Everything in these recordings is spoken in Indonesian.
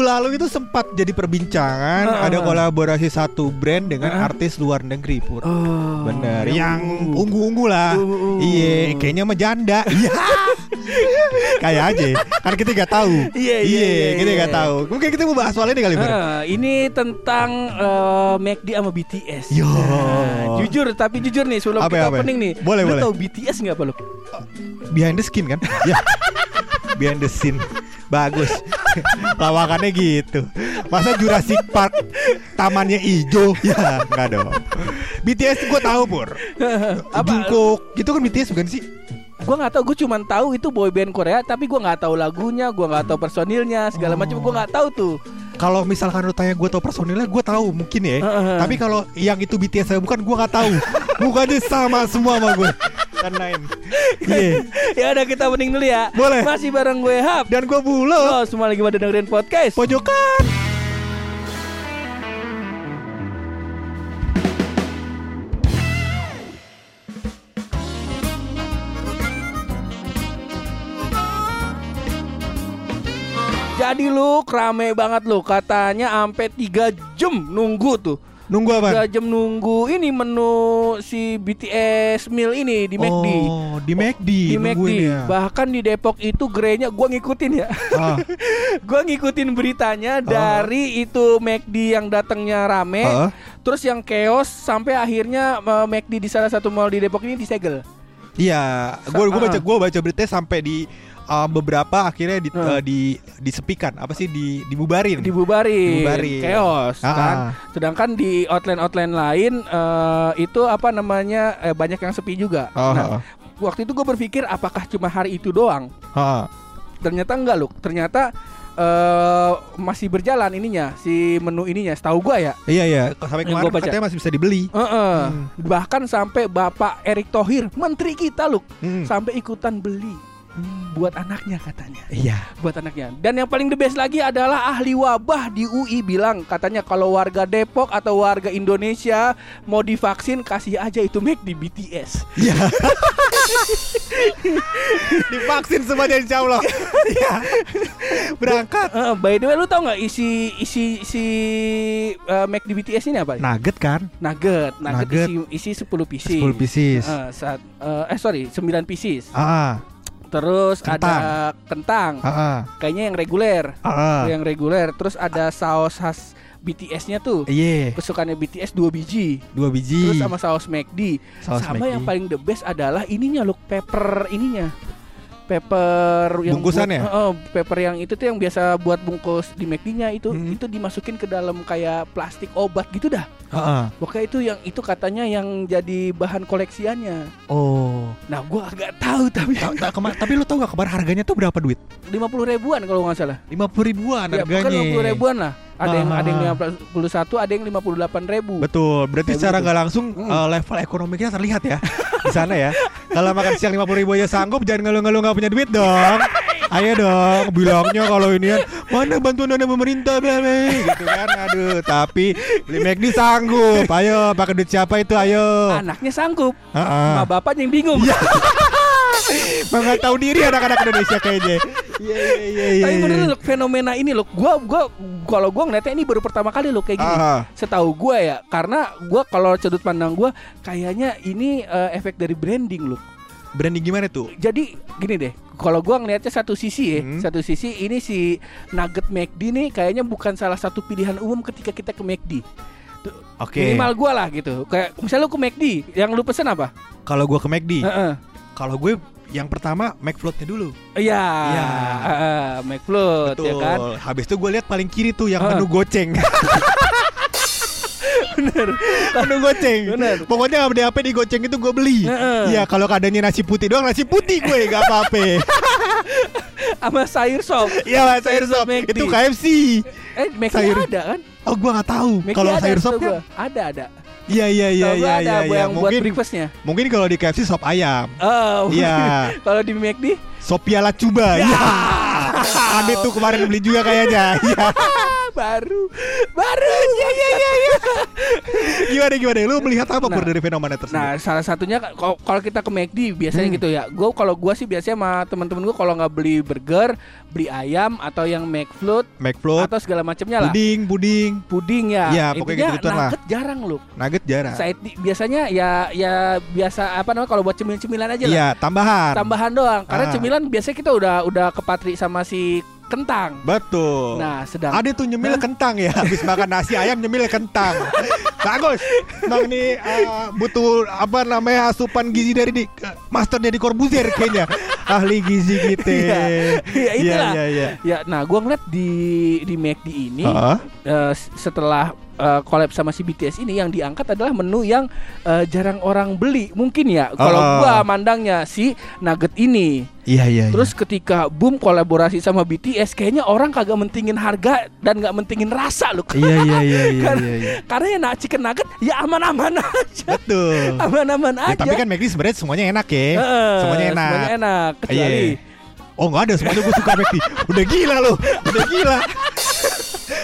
Minggu lalu itu sempat jadi perbincangan Ah. ada kolaborasi satu brand dengan artis luar negeri pur. Oh, Bener, yang yang ungu-ungu lah. Ungu-ungu. Iya, kayaknya sama janda. Iya. Kayak aja, kan kita nggak tahu. Iya, iya, iya, kita iya. nggak tahu. Mungkin kita mau bahas soal ini kali. Ah, ini tentang eh, McD sama BTS. Yo. Nah, jujur, tapi jujur nih sebelum Apa, kita apa? opening nih. Boleh, lu boleh. tahu BTS nggak apa lu? Behind the skin kan? ya. Behind the scene. Bagus. Lawakannya gitu. Masa Jurassic Park tamannya hijau? Ya, enggak dong. BTS gue tahu, Pur. Jungkook. Itu kan BTS bukan sih? Gua nggak tahu, gue cuma tahu itu boy band Korea, tapi gua nggak tahu lagunya, gua nggak tahu personilnya, segala macam gua nggak tahu tuh. Kalau misalkan lu tanya gue tau personilnya gue tahu mungkin ya. Heeh. Tapi kalau yang itu BTS saya bukan gue nggak tahu. Mukanya sama semua sama gue. Kan lain. Iya. ya udah kita opening dulu ya. Boleh. Masih bareng gue Hap. Dan gue bulo. Lo semua lagi pada dengerin podcast. Pojokan. Jadi lu rame banget lu, katanya sampai 3 jam nunggu tuh. Nunggu apa? 3 jam nunggu ini menu si BTS meal ini di McD. Oh, di McD. di McD. ya. Bahkan di Depok itu gerenya gua ngikutin ya. Ah, gua ngikutin beritanya dari itu McD yang datangnya rame, ah. terus yang chaos sampai akhirnya eh, McD di salah satu mall di Depok ini disegel. Iya, gue gue baca Ah. gue baca berita sampai di uh, beberapa akhirnya di, Hmm. uh, di disepikan apa sih di dibubarin. Dibubarin, Dibubarin. chaos Ah, kan. ah. Sedangkan di outline-outline lain eh, itu apa namanya eh, banyak yang sepi juga. Oh, Nah, oh, waktu itu gue berpikir apakah cuma hari itu doang? oh. Ternyata enggak loh. Ternyata eh, masih berjalan ininya si menu ininya. Setahu gua ya. Iya iya, sampai kemarin gua baca. katanya masih bisa dibeli. Heeh. Hmm. Bahkan sampai Bapak Erick Thohir, menteri kita loh, Hmm. sampai ikutan beli buat anaknya katanya. Iya. Buat anaknya. Dan yang paling the best lagi adalah ahli wabah di UI bilang katanya kalau warga Depok atau warga Indonesia mau divaksin kasih aja itu make di BTS. Iya. Divaksin semuanya insya Allah. Iya. Berangkat. Eh, by the way lu tau nggak isi isi isi uh, make di BTS ini apa? Nugget kan? Nugget, nugget, Nugget. isi isi 10 pieces. 10 pieces. Eh, saat, eh, eh sorry 9 pieces. Ah, Terus Kentang. ada kentang. ah, ah, Kayaknya yang reguler. ah, ah. Yang reguler. Terus ada saus khas BTS-nya tuh. Iya, Kesukaannya BTS 2 biji. dua biji. Terus sama saus McD. Saus sama McD. yang paling the best adalah ininya look pepper ininya. Pepper yang Bungkusan buat- ya? Heeh, pepper yang itu tuh yang biasa buat bungkus di McD-nya itu Hmm. itu dimasukin ke dalam kayak plastik obat gitu dah. Ah, ah. Pokoknya itu yang itu katanya yang jadi bahan koleksiannya. Oh. Nah, gua agak tahu tapi Ta- ta- kema- tapi lu tau gak kemarin harganya tuh berapa duit? 50 ribuan kalau nggak salah. 50 ribuan Ya, bukan harganya. 50 ribuan lah. Ada yang Ah. ada yang 51, ada yang 58 ribu. Betul, berarti Kayak secara gitu. nggak langsung Hmm. eh, level ekonominya terlihat ya di sana ya. Kalau makan siang 50 ribu aja sanggup, jangan ngeluh-ngeluh nggak punya duit dong. Ayo dong, bilangnya kalau ini kan mana bantuan dana pemerintah bla gitu kan. Aduh, tapi beli McD sanggup. Ayo, pakai duit siapa itu? Ayo. Anaknya sanggup, Heeh. sama bapaknya yang bingung. Nggak tahu diri anak-anak Indonesia kayaknya. Iya iya iya iya. Tapi bener loh fenomena ini loh. Gua gua kalau gua ngeliatnya ini baru pertama kali loh kayak gini. Ah, Setahu gua ya, karena gua kalau sudut pandang gua kayaknya ini eh, efek dari branding loh. branding gimana tuh? Jadi gini deh, kalau gua ngelihatnya satu sisi ya, Hmm. satu sisi ini si Nugget McD nih kayaknya bukan salah satu pilihan umum ketika kita ke McD. Oke. Minimal gua lah gitu. Kayak misalnya lu ke McD, yang lu pesen apa? Kalau gua ke McD, Heeh. kalau gue yang pertama McFloatnya dulu. Iya, Iya. heeh, McFloat ya kan. Habis itu gue lihat paling kiri tuh yang Heeh. menu goceng. Bener. menu goceng. Bener. Pokoknya apa apa di goceng itu gue beli. Iya, kalau keadaannya nasi putih doang nasi putih gue gak apa-apa. Sama sayur sop. Iya, lah, sayur Sayur sop sop. Itu KFC. Eh, McD Sayur. ada kan? Oh, gue gak tahu. Kalau ada, sayur sopnya gua. ada ada. Iya iya iya iya ada iya. bu- iya. yang buat Mungkin breakfastnya. mungkin kalau di KFC sop ayam. Oh. Iya. Kalau di McD Sop piala cuba. Iya. Andi tuh kemarin beli juga kayaknya. Iya. baru baru. Iya iya iya iya. gimana gimana? Lu melihat apa Nah, pur dari fenomena tersebut? Nah, salah satunya kalau kalau kita ke McD biasanya Hmm. gitu ya. Gue kalau gua sih biasanya sama temen-temen gue kalau nggak beli burger, beli ayam atau yang McFloat McFloat, atau segala macamnya lah. puding, puding, Puding ya. Iya, pokoknya Intinya gitu-gituan lah. nugget jarang loh. nugget jarang. Di- biasanya ya ya biasa apa namanya kalau buat cemilan-cemilan aja lah. Iya, tambahan. Tambahan doang. Karena Ah. cemilan biasanya kita udah udah kepatri sama si kentang. Betul. Nah, sedang Ada tuh nyemil kentang ya Habis makan nasi ayam nyemil kentang Bagus Bang nih eh, butuh apa namanya asupan gizi dari di, Master dari Corbuzier kayaknya Ahli gizi gitu Iya. Iya, itulah. Iya iya Ya, nah gua ngeliat di di McD ini Heeh. eh, setelah eh, collab sama si BTS ini yang diangkat adalah menu yang eh, jarang orang beli. Mungkin ya kalau Oh. gua mandangnya si nugget ini. Iya iya terus ketika boom kolaborasi sama BTS kayaknya orang kagak mentingin harga dan nggak mentingin rasa loh. Iya iya iya iya Karena- iya, iya. karena ya chicken nugget ya aman-aman aja. Betul. Aman-aman Ya, aja. tapi kan McD sebenarnya semuanya enak ya. Heeh, Semuanya enak. semuanya enak kecuali Iya. Oh nggak ada semuanya gue suka McD. Udah gila loh Udah gila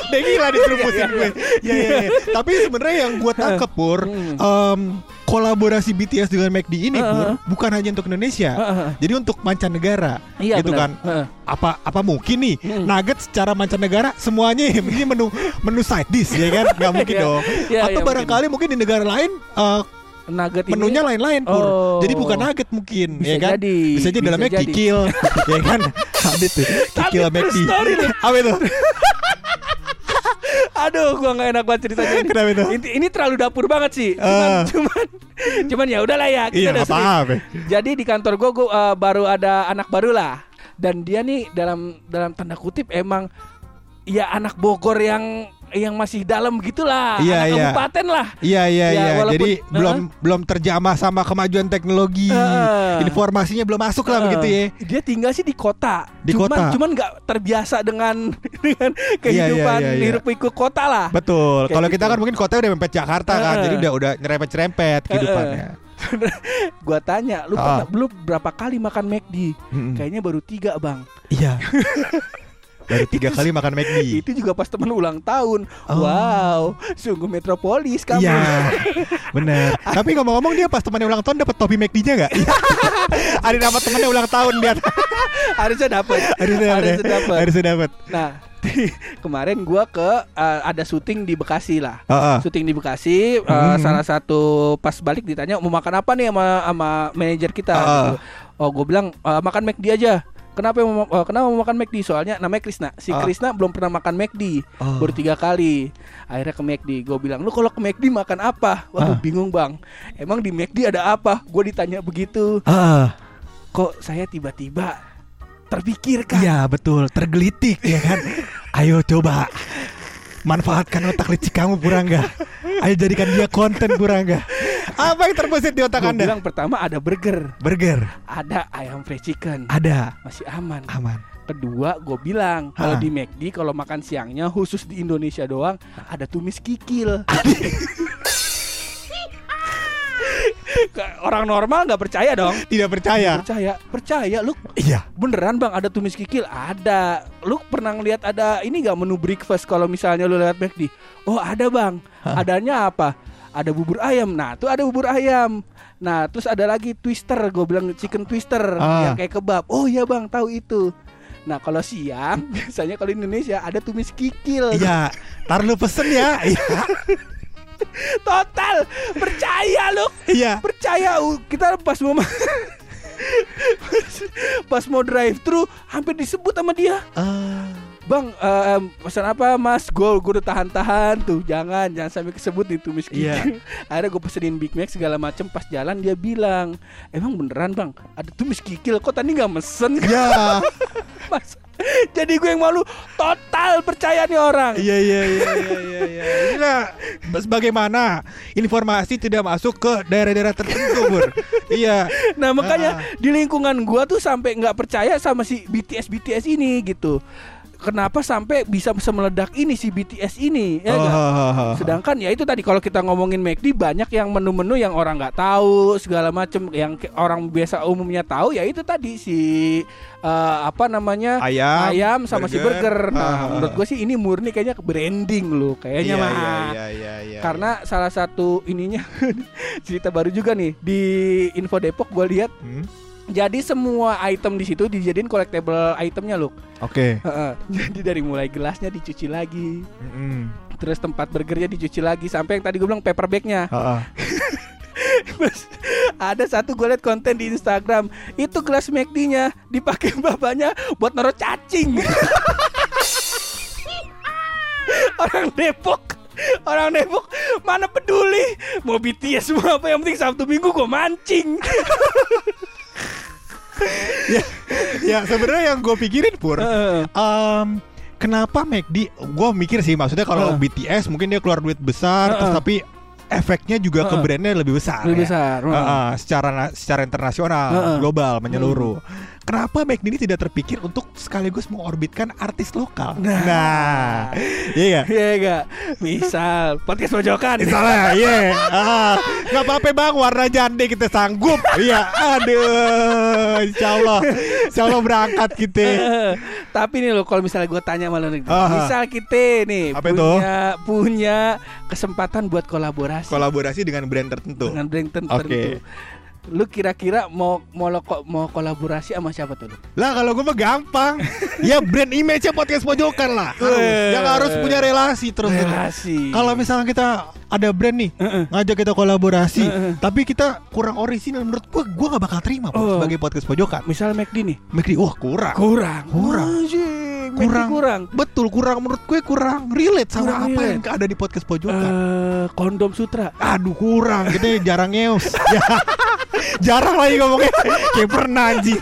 Udah gila diserumusin gue Iya iya iya Tapi sebenarnya yang gue tangkep Pur em, Kolaborasi BTS dengan McD ini Pur. Bukan hanya untuk Indonesia. Jadi untuk mancanegara Iya Gitu benar. kan apa apa mungkin nih Hmm. nugget secara mancanegara semuanya ini menu menu side dish ya kan nggak mungkin Iya. dong Iya, atau iya, barangkali mungkin. di negara lain eh, nugget ini menunya lain-lain pur Oh. jadi bukan nugget mungkin Bisa ya kan jadi, bisa aja bisa dalamnya jadi. kikil ya kan ada tuh kikil McD apa itu Aduh, gua nggak enak banget ceritanya ini. Kenapa itu? Ini, ini terlalu dapur banget sih. Cuman, Ah. cuman, cuman ya udahlah ya. Kita iya udah sering. apa-apa Jadi di kantor gua, gua eh, baru ada anak baru lah. Dan dia nih dalam dalam tanda kutip emang ya anak Bogor yang yang masih dalam gitulah. Iya, anak iya. kabupaten lah. Iya iya Ya, iya. walaupun- Jadi Heeh. belum belum terjamah sama kemajuan teknologi. Heeh. Informasinya belum masuk lah Heeh. begitu ya. Dia tinggal sih di kota. Di cuman, kota. Cuman nggak terbiasa dengan dengan kehidupan iya, iya. hirup pikuk kota lah. Betul. Kalau kita gitu. kan mungkin kotanya udah mepet Jakarta kan. Heeh. Jadi udah udah nyerempet-nyerempet kehidupannya. gua tanya, lu Ah. pernah, lu berapa kali makan McD? Mm-mm. Kayaknya baru tiga bang. Iya. Baru tiga kali makan McD. Itu juga pas temen ulang tahun. Oh. Wow, sungguh metropolis kamu. Iya, bener. Tapi ngomong-ngomong dia pas temannya ulang tahun dapat topi McD-nya nggak? Iya. Ada dapat temannya ulang tahun dia. Harusnya dapat. Harusnya dapat. ya? Harusnya dapat. Nah, kemarin gua ke eh, ada syuting di Bekasi lah. Heeh. Syuting di Bekasi, eh, Hmm. salah satu pas balik ditanya mau makan apa nih sama sama manajer kita. Ah. gitu. Oh, gue bilang "Eh, makan McD aja. Kenapa mau eh, kenapa mau makan McD? Soalnya namanya Krisna. Si Ah. Krisna belum pernah makan McD. Oh. Baru tiga kali. Akhirnya ke McD. Gue bilang, lu kalau ke McD makan apa? Ah. Waduh, bingung bang. Emang di McD ada apa? Gue ditanya begitu. Ah, Kok saya tiba-tiba terpikirkan? iya betul. Tergelitik ya kan. Ayo coba manfaatkan otak licik kamu Purangga. Ayo jadikan dia konten Purangga. Apa yang terbesit di otak Gue anda? bilang pertama ada burger, Burger ada ayam fried chicken, ada masih aman. aman. Kedua, gue bilang kalau di McD kalau makan siangnya khusus di Indonesia doang ada tumis kikil. Orang normal nggak percaya dong. Tidak percaya. Percaya, percaya. Lu Iya. beneran bang ada tumis kikil? Ada. Lu pernah ngeliat ada ini nggak menu breakfast kalau misalnya lu lewat McD? Oh ada bang. Hah? Adanya apa? Ada bubur ayam. Nah tuh ada bubur ayam. Nah terus ada lagi twister. Gue bilang chicken twister Ah. yang kayak kebab. Oh iya bang tahu itu. Nah kalau siang biasanya kalau Indonesia ada tumis kikil. Iya. Tar lu pesen ya. Iya. Total percaya lu. Iya. Percaya uh, kita pas mau ma- pas mau drive thru hampir disebut sama dia. Ah. Bang, em, pesan apa mas? Gue gue udah tahan-tahan tuh, jangan jangan sampai kesebut nih tumis kikil. Iya. Akhirnya gue pesenin Big Mac segala macem. Pas jalan dia bilang, emang beneran bang ada tumis kikil? Kok tadi nggak mesen? Ya. Mas, jadi gue yang malu total percaya nih orang. Iya iya iya iya iya. iya. Inilah bagaimana informasi tidak masuk ke daerah-daerah tertentu, Bur. iya. Nah makanya Ah. di lingkungan gua tuh sampai nggak percaya sama si BTS BTS ini gitu. Kenapa sampai bisa semeledak ini si BTS ini ya Oh, ha, ha, ha. Sedangkan ya itu tadi kalau kita ngomongin McD banyak yang menu-menu yang orang nggak tahu segala macem yang orang biasa umumnya tahu ya itu tadi si eh, apa namanya Ayam, ayam sama si burger. burger. Nah, Ah. menurut gue sih ini murni kayaknya branding loh kayaknya Iya, mah. iya, iya, iya, iya, Karena salah satu ininya cerita baru juga nih di Info Depok gue lihat iya. Hmm, jadi semua item di situ dijadiin collectible itemnya loh. Oke. Heeh. Jadi dari mulai gelasnya dicuci lagi, Mm-mm. terus tempat burgernya dicuci lagi sampai yang tadi gue bilang paper bagnya. Ha. Terus ada satu gue liat konten di Instagram itu gelas McD-nya dipakai bapaknya buat naruh cacing. Orang Depok Orang Depok mana peduli mau BTS semua apa yang penting Sabtu Minggu gue mancing. ya sebenarnya yang gue pikirin pur Heeh. em, kenapa McD gue mikir sih maksudnya kalau Heeh. BTS mungkin dia keluar duit besar terus Heeh. tapi efeknya juga ke Heeh. brandnya lebih besar Lebih ya. besar. heeh. Heeh, secara secara internasional Heeh. global menyeluruh kenapa McD ini tidak terpikir untuk sekaligus mengorbitkan artis lokal Nah. nah iya nggak? Iya enggak? Misal podcast pojokan. Misalnya, iya, ah, nggak apa-apa bang, warna jande kita sanggup, iya, aduh, insya Allah, insya Allah berangkat kita. Eh, Tapi nih lo kalau misalnya gue tanya malah nih, Aha. misal kita nih Apa itu? punya punya kesempatan buat kolaborasi Kolaborasi dengan brand tertentu. dengan brand Oke. tertentu. Lu kira-kira mau mau lo kok mau kolaborasi sama siapa tuh lu? Lah kalau gue mah gampang, ya brand image-nya podcast pojokan lah, harus. Yang harus punya relasi terus. Relasi. Kalau misalnya kita ada brand nih, Heeh. ngajak kita kolaborasi, Heeh. tapi kita kurang orisinal, menurut gue, gue gak bakal terima Oh. sebagai podcast pojokan. misal McD nih McD, wah kurang. kurang Kurang. Anjing, McD Kurang. kurang Betul, kurang menurut gue kurang relate sama Kurang apa relate. yang ada di podcast pojokan. Eh, kondom sutra Aduh kurang Kita jarang ngeus Ya. Jarang lagi ngomongnya. Kayak pernah anjing.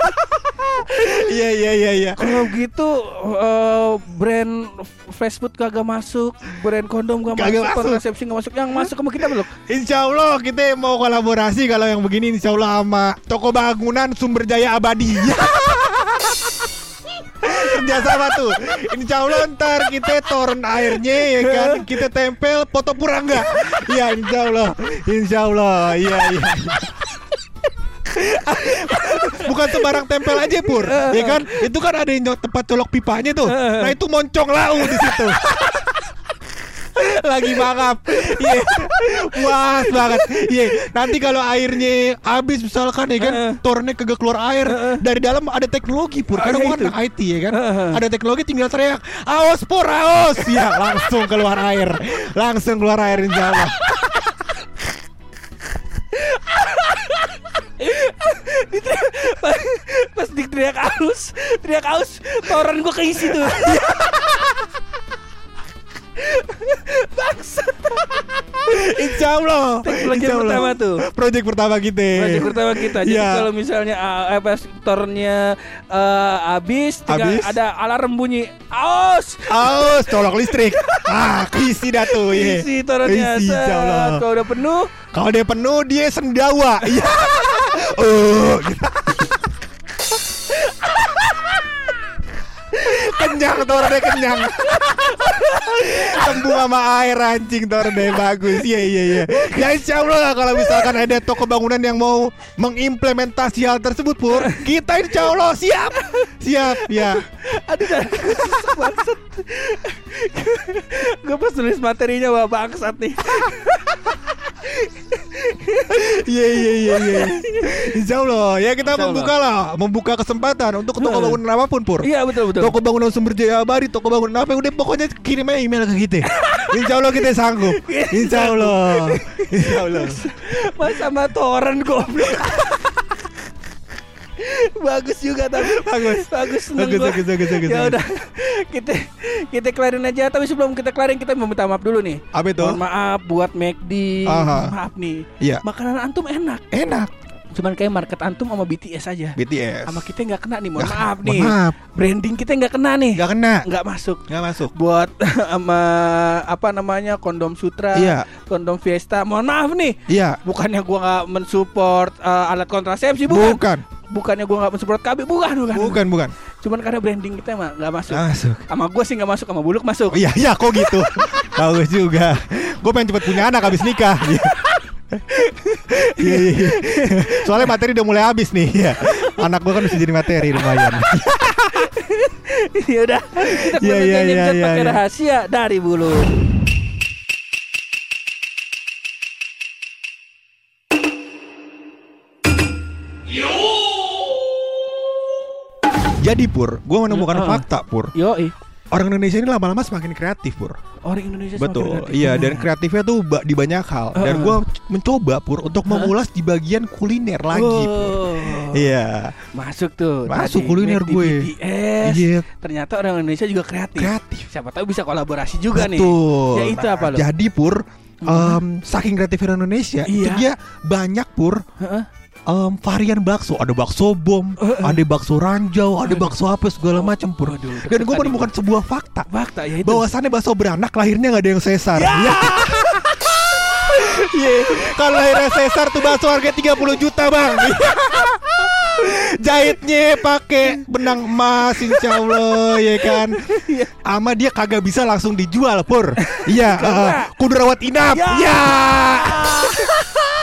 Iya iya iya iya. Kalau gitu eh, brand fast food kagak masuk, brand kondom gak Kagak masuk, masuk. kontrasepsi gak masuk. Yang masuk sama kita belum? Insya Allah kita mau kolaborasi Kalau yang begini insya Allah sama Toko bangunan sumber jaya abadi. Kerjasama tuh. Insya Allah ntar kita torrent airnya ya kan? Kita tempel foto purangga. Iya insya Allah. Insya Allah. Iya iya iya. Bukan sembarang tempel aja pur. Ya kan? Itu kan ada yang tempat colok pipanya tuh. Nah itu moncong lau di situ. Lagi mangap. Iya. Puas banget. Iya. Nanti kalau airnya habis misalkan ya kan Tornya kagak keluar air. Dari dalam ada teknologi pur. Karena gua gitu. kan IT ya kan? Ada teknologi tinggal teriak Aos pur aos Ya langsung keluar air. Langsung keluar air insya Allah teriak aus, teriak aus, toren gue keisi tuh. Bangsat. Insya Allah Insya Allah. pertama tuh. Project pertama kita Proyek pertama kita. Jadi Iya. kalau misalnya uh, apa tornya eh, habis, tinggal Habis. ada alarm bunyi. Aus. Aos colok listrik Ah keisi dah tuh. Isi torennya. Isi, insya Allah. Set. Kalau udah penuh, Kalau dia penuh dia sendawa. Iya. Oh, gitu. Kenyang tornya kenyang. Tembung sama air anjing tornya bagus. Iya iya iya. Ya insya Allah lah kalau misalkan ada toko bangunan yang mau mengimplementasi hal tersebut pur, kita insya Allah siap. Siap ya. aduh. Gue pas tulis materinya wah bangsat nih. Iya iya iya iya. Insya Allah ya kita Insya Allah. membuka lah, membuka kesempatan untuk toko bangunan apa pun pur. Iya betul betul. Toko bangunan sumber jaya abadi, toko bangunan apa udah pokoknya kirim aja email ke kita. Insya Allah kita sanggup. Insya Allah. Insya Allah. Mas sama toren goblok. Bagus juga tapi Bagus. bagus seneng Bagus, gua. bagus, bagus, bagus, ya udah kita kita kelarin aja tapi sebelum kita kelarin kita mau minta maaf dulu nih Apa itu? Mohon maaf buat McD Aha. maaf nih Iya. makanan antum enak Enak. cuman kayak market antum sama BTS aja BTS. sama kita nggak kena nih mohon Nggak- maaf nih maaf. branding kita nggak kena nih Gak kena. nggak masuk Gak masuk. buat sama apa namanya kondom sutra Iya. kondom fiesta mohon maaf nih Iya. bukannya gua nggak mensupport uh, alat kontrasepsi bukan Bukan. Bukannya gua nggak mensupport KB bukan bukan Bukan bukan. Cuman karena branding kita mah nggak masuk. Ah, Masuk. Sama gue sih nggak masuk, sama Buluk masuk. Oh, iya iya kok gitu. Bagus juga. Gue pengen cepet punya anak habis nikah. Iya. Iya, iya. Soalnya materi udah mulai habis nih. Iya. Anak gue kan bisa jadi materi lumayan. ya udah. Kita keluarin iya, gadget iya, pakai iya. rahasia dari Buluk. Jadi Pur, gue menemukan Heeh. fakta Pur. Yo, Orang Indonesia ini lama-lama semakin kreatif Pur. orang Indonesia semakin Betul. kreatif. Iya, dan kreatifnya tuh di banyak hal. Dan Heeh. gue mencoba Pur untuk mengulas di bagian kuliner lagi. Pur. Oh, Iya. Masuk tuh. Masuk Tadi, kuliner gue. BTS. Iya, Ternyata orang Indonesia juga kreatif. kreatif. Siapa tahu bisa kolaborasi juga nih. Betul. Ya itu apa lo? Jadi Pur, em, saking kreatifnya Indonesia, itu Iya. dia banyak Pur Heeh. Em, varian bakso. Ada bakso bom, ada bakso ranjau, ada bakso apa segala macam Pur. Dan gue menemukan sebuah fakta. fakta ya itu. bahwasannya bakso beranak lahirnya nggak ada yang sesar. Iya. Iya, kalau lahirnya sesar tuh bakso harga 30 juta bang. Jahitnya pakai benang emas insya Allah ya kan. Ama dia kagak bisa langsung dijual pur. Iya, uh, kudu rawat inap. Ya. Ya.